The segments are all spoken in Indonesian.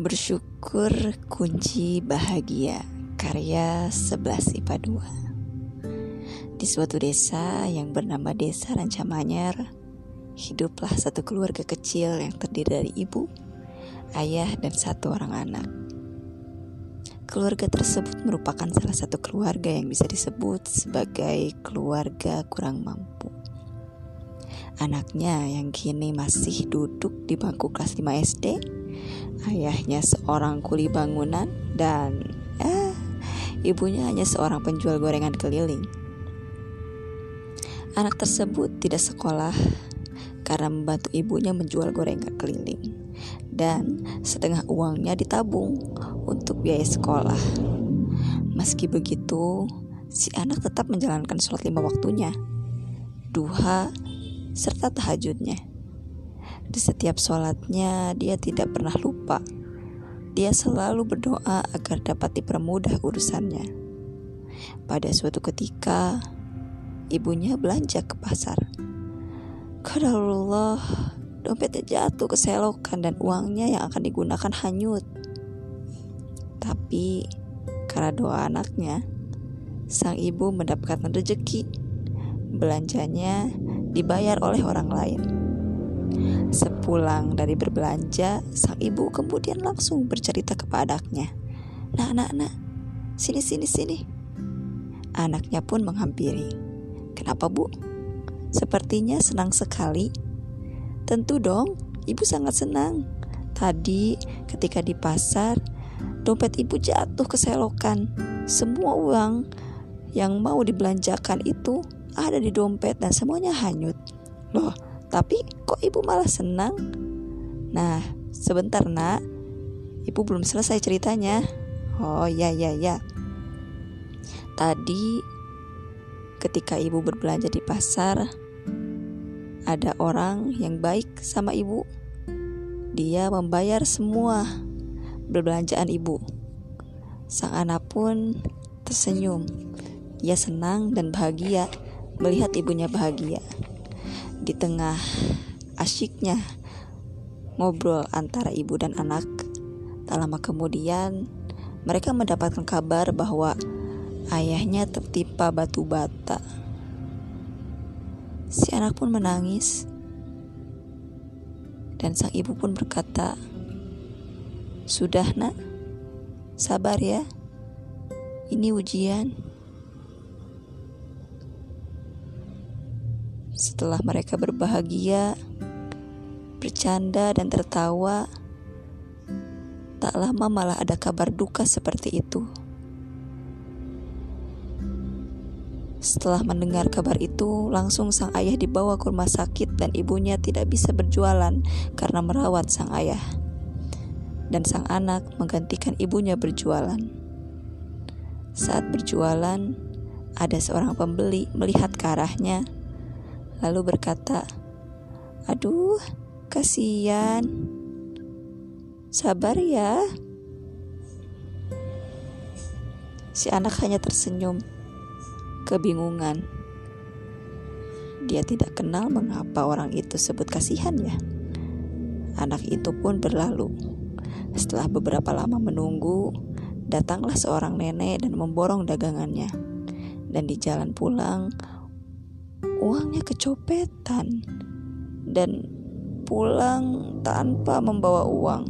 Bersyukur kunci bahagia Karya 11 IPA 2 Di suatu desa yang bernama Desa Rancamanyar Hiduplah satu keluarga kecil yang terdiri dari ibu, ayah, dan satu orang anak. Keluarga tersebut merupakan salah satu keluarga yang bisa disebut sebagai keluarga kurang mampu. Anaknya yang kini masih duduk di bangku kelas 5 SD, ayahnya seorang kuli bangunan dan eh, ibunya hanya seorang penjual gorengan keliling. Anak tersebut tidak sekolah karena membantu ibunya menjual gorengan keliling dan setengah uangnya ditabung untuk biaya sekolah. Meski begitu, si anak tetap menjalankan sholat lima waktunya. Duha serta tahajudnya. Di setiap sholatnya, dia tidak pernah lupa. Dia selalu berdoa agar dapat dipermudah urusannya. Pada suatu ketika, ibunya belanja ke pasar. Kadarullah, dompetnya jatuh ke selokan dan uangnya yang akan digunakan hanyut. Tapi karena doa anaknya, sang ibu mendapatkan rezeki. Belanjanya dibayar oleh orang lain. Sepulang dari berbelanja, sang ibu kemudian langsung bercerita kepada anaknya. Nah, nak, nak, sini, sini, sini. Anaknya pun menghampiri. Kenapa, Bu? Sepertinya senang sekali. Tentu dong, ibu sangat senang. Tadi ketika di pasar, dompet ibu jatuh ke selokan. Semua uang yang mau dibelanjakan itu ada di dompet dan semuanya hanyut. Loh, tapi kok ibu malah senang? Nah, sebentar nak, ibu belum selesai ceritanya. Oh ya ya ya. Tadi ketika ibu berbelanja di pasar, ada orang yang baik sama ibu. Dia membayar semua berbelanjaan ibu. Sang anak pun tersenyum. Ia senang dan bahagia melihat ibunya bahagia. Di tengah asyiknya ngobrol antara ibu dan anak, tak lama kemudian mereka mendapatkan kabar bahwa ayahnya tertimpa batu bata. Si anak pun menangis, dan sang ibu pun berkata, "Sudah, Nak, sabar ya. Ini ujian." Setelah mereka berbahagia, bercanda, dan tertawa, tak lama malah ada kabar duka seperti itu. Setelah mendengar kabar itu, langsung sang ayah dibawa ke rumah sakit dan ibunya tidak bisa berjualan karena merawat sang ayah. Dan sang anak menggantikan ibunya berjualan. Saat berjualan, ada seorang pembeli melihat ke arahnya lalu berkata, "Aduh, kasihan. Sabar ya." Si anak hanya tersenyum, kebingungan. Dia tidak kenal mengapa orang itu sebut kasihan ya. Anak itu pun berlalu. Setelah beberapa lama menunggu, datanglah seorang nenek dan memborong dagangannya. Dan di jalan pulang, uangnya kecopetan dan pulang tanpa membawa uang.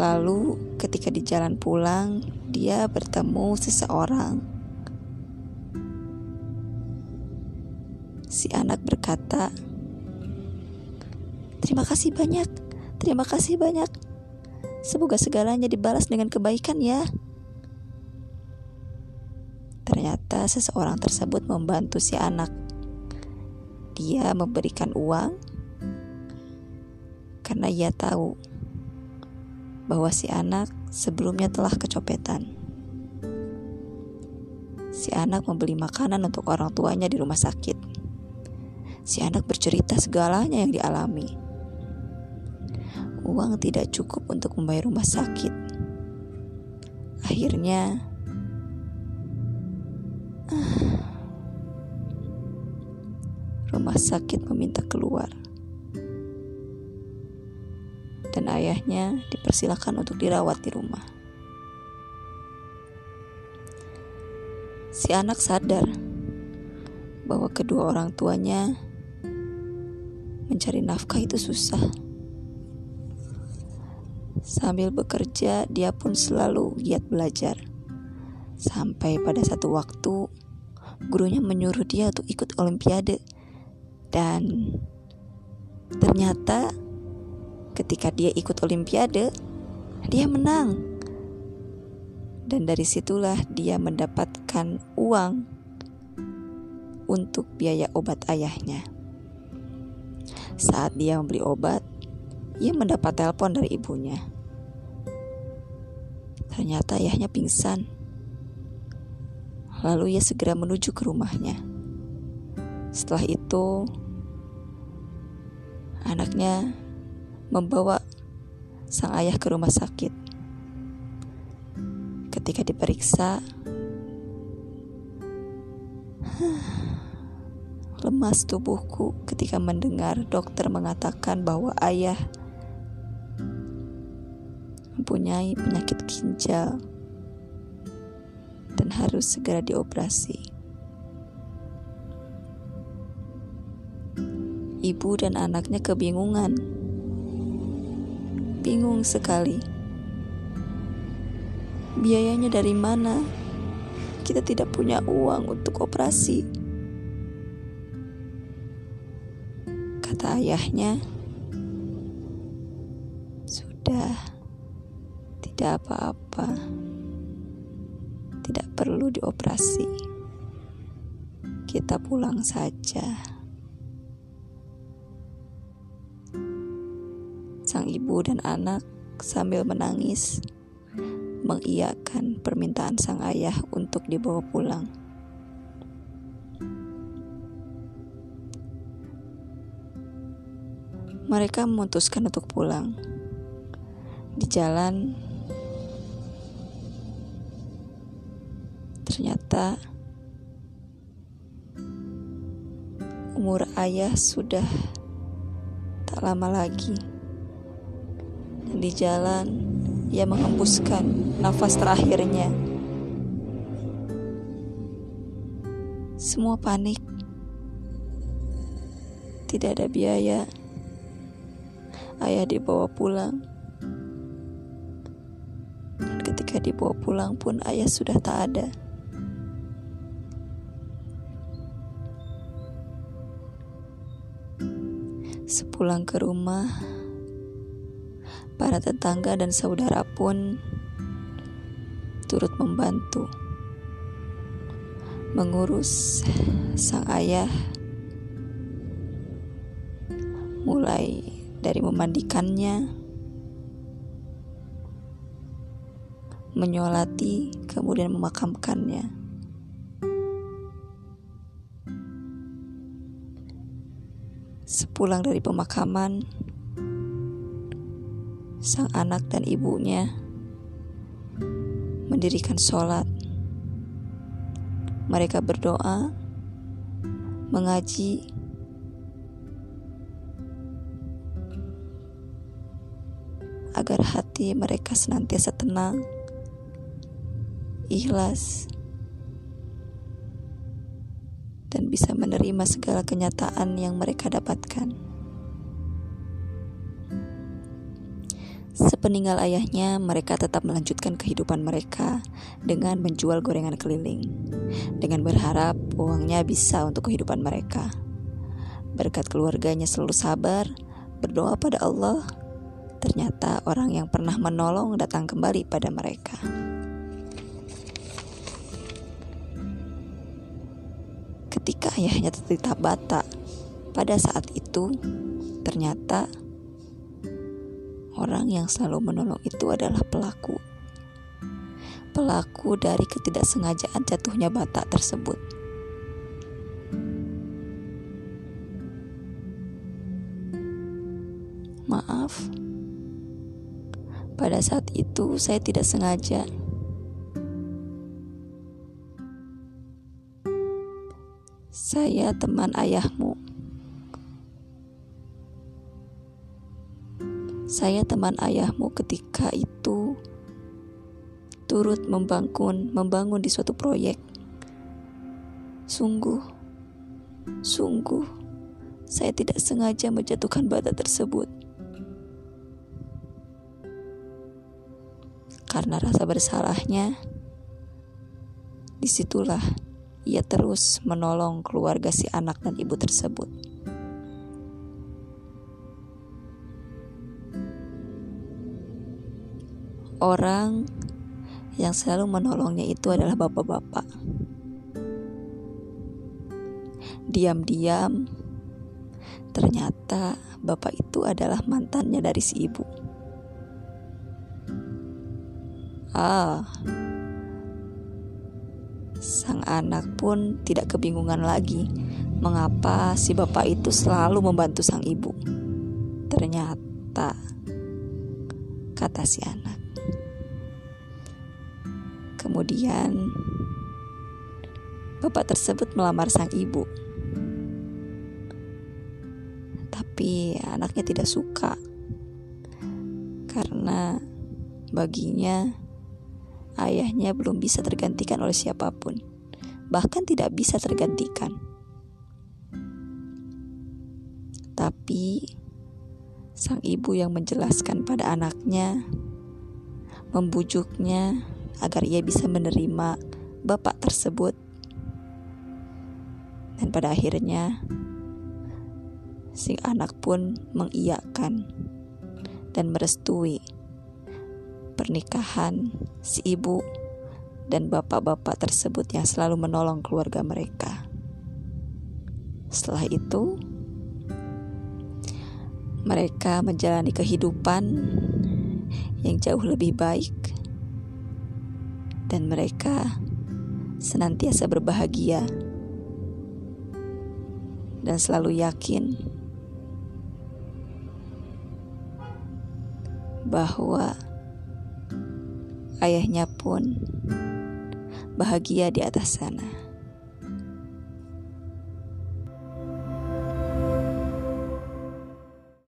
Lalu, ketika di jalan pulang, dia bertemu seseorang. Si anak berkata, "Terima kasih banyak, terima kasih banyak. Semoga segalanya dibalas dengan kebaikan, ya." Ternyata seseorang tersebut membantu si anak. Dia memberikan uang karena ia tahu bahwa si anak sebelumnya telah kecopetan. Si anak membeli makanan untuk orang tuanya di rumah sakit. Si anak bercerita segalanya yang dialami. Uang tidak cukup untuk membayar rumah sakit. Akhirnya, Rumah sakit meminta keluar. ayahnya dipersilakan untuk dirawat di rumah. Si anak sadar bahwa kedua orang tuanya mencari nafkah itu susah. Sambil bekerja, dia pun selalu giat belajar. Sampai pada satu waktu, gurunya menyuruh dia untuk ikut olimpiade. Dan ternyata ketika dia ikut olimpiade, dia menang. Dan dari situlah dia mendapatkan uang untuk biaya obat ayahnya. Saat dia membeli obat, ia mendapat telepon dari ibunya. Ternyata ayahnya pingsan. Lalu ia segera menuju ke rumahnya. Setelah itu, anaknya membawa sang ayah ke rumah sakit. Ketika diperiksa, lemas tubuhku ketika mendengar dokter mengatakan bahwa ayah mempunyai penyakit ginjal dan harus segera dioperasi. Ibu dan anaknya kebingungan. Bingung sekali. Biayanya dari mana? Kita tidak punya uang untuk operasi. kata ayahnya, "Sudah, tidak apa-apa, tidak perlu dioperasi. Kita pulang saja." Sang ibu dan anak sambil menangis mengiyakan permintaan sang ayah untuk dibawa pulang. mereka memutuskan untuk pulang. Di jalan, ternyata umur ayah sudah tak lama lagi. Di jalan, ia menghembuskan nafas terakhirnya. Semua panik. Tidak ada biaya ayah dibawa pulang. Dan ketika dibawa pulang pun ayah sudah tak ada. Sepulang ke rumah, para tetangga dan saudara pun turut membantu mengurus sang ayah mulai dari memandikannya, menyolati, kemudian memakamkannya. Sepulang dari pemakaman, sang anak dan ibunya mendirikan sholat. Mereka berdoa, mengaji, agar hati mereka senantiasa tenang, ikhlas, dan bisa menerima segala kenyataan yang mereka dapatkan. Sepeninggal ayahnya, mereka tetap melanjutkan kehidupan mereka dengan menjual gorengan keliling, dengan berharap uangnya bisa untuk kehidupan mereka. Berkat keluarganya selalu sabar, berdoa pada Allah, Ternyata orang yang pernah menolong datang kembali pada mereka. Ketika ayahnya tertitah bata, pada saat itu ternyata orang yang selalu menolong itu adalah pelaku. Pelaku dari ketidaksengajaan jatuhnya bata tersebut. Maaf, pada saat itu, saya tidak sengaja. Saya teman ayahmu. Saya teman ayahmu ketika itu turut membangun membangun di suatu proyek. Sungguh, sungguh, saya tidak sengaja menjatuhkan bata tersebut. Karena rasa bersalahnya, di situlah ia terus menolong keluarga si anak dan ibu tersebut. Orang yang selalu menolongnya itu adalah bapak-bapak. Diam-diam, ternyata bapak itu adalah mantannya dari si ibu. Ah, sang anak pun tidak kebingungan lagi mengapa si bapak itu selalu membantu sang ibu. Ternyata, kata si anak, Kemudian, bapak tersebut melamar sang ibu. Tapi anaknya tidak suka karena baginya ayahnya belum bisa tergantikan oleh siapa pun, bahkan tidak bisa tergantikan. Tapi sang ibu yang menjelaskan pada anaknya, membujuknya agar ia bisa menerima bapak tersebut. Dan pada akhirnya, si anak pun mengiyakan dan merestui pernikahan si ibu dan bapak-bapak tersebut yang selalu menolong keluarga mereka. Setelah itu, mereka menjalani kehidupan yang jauh lebih baik dan mereka senantiasa berbahagia dan selalu yakin bahwa ayahnya pun bahagia di atas sana.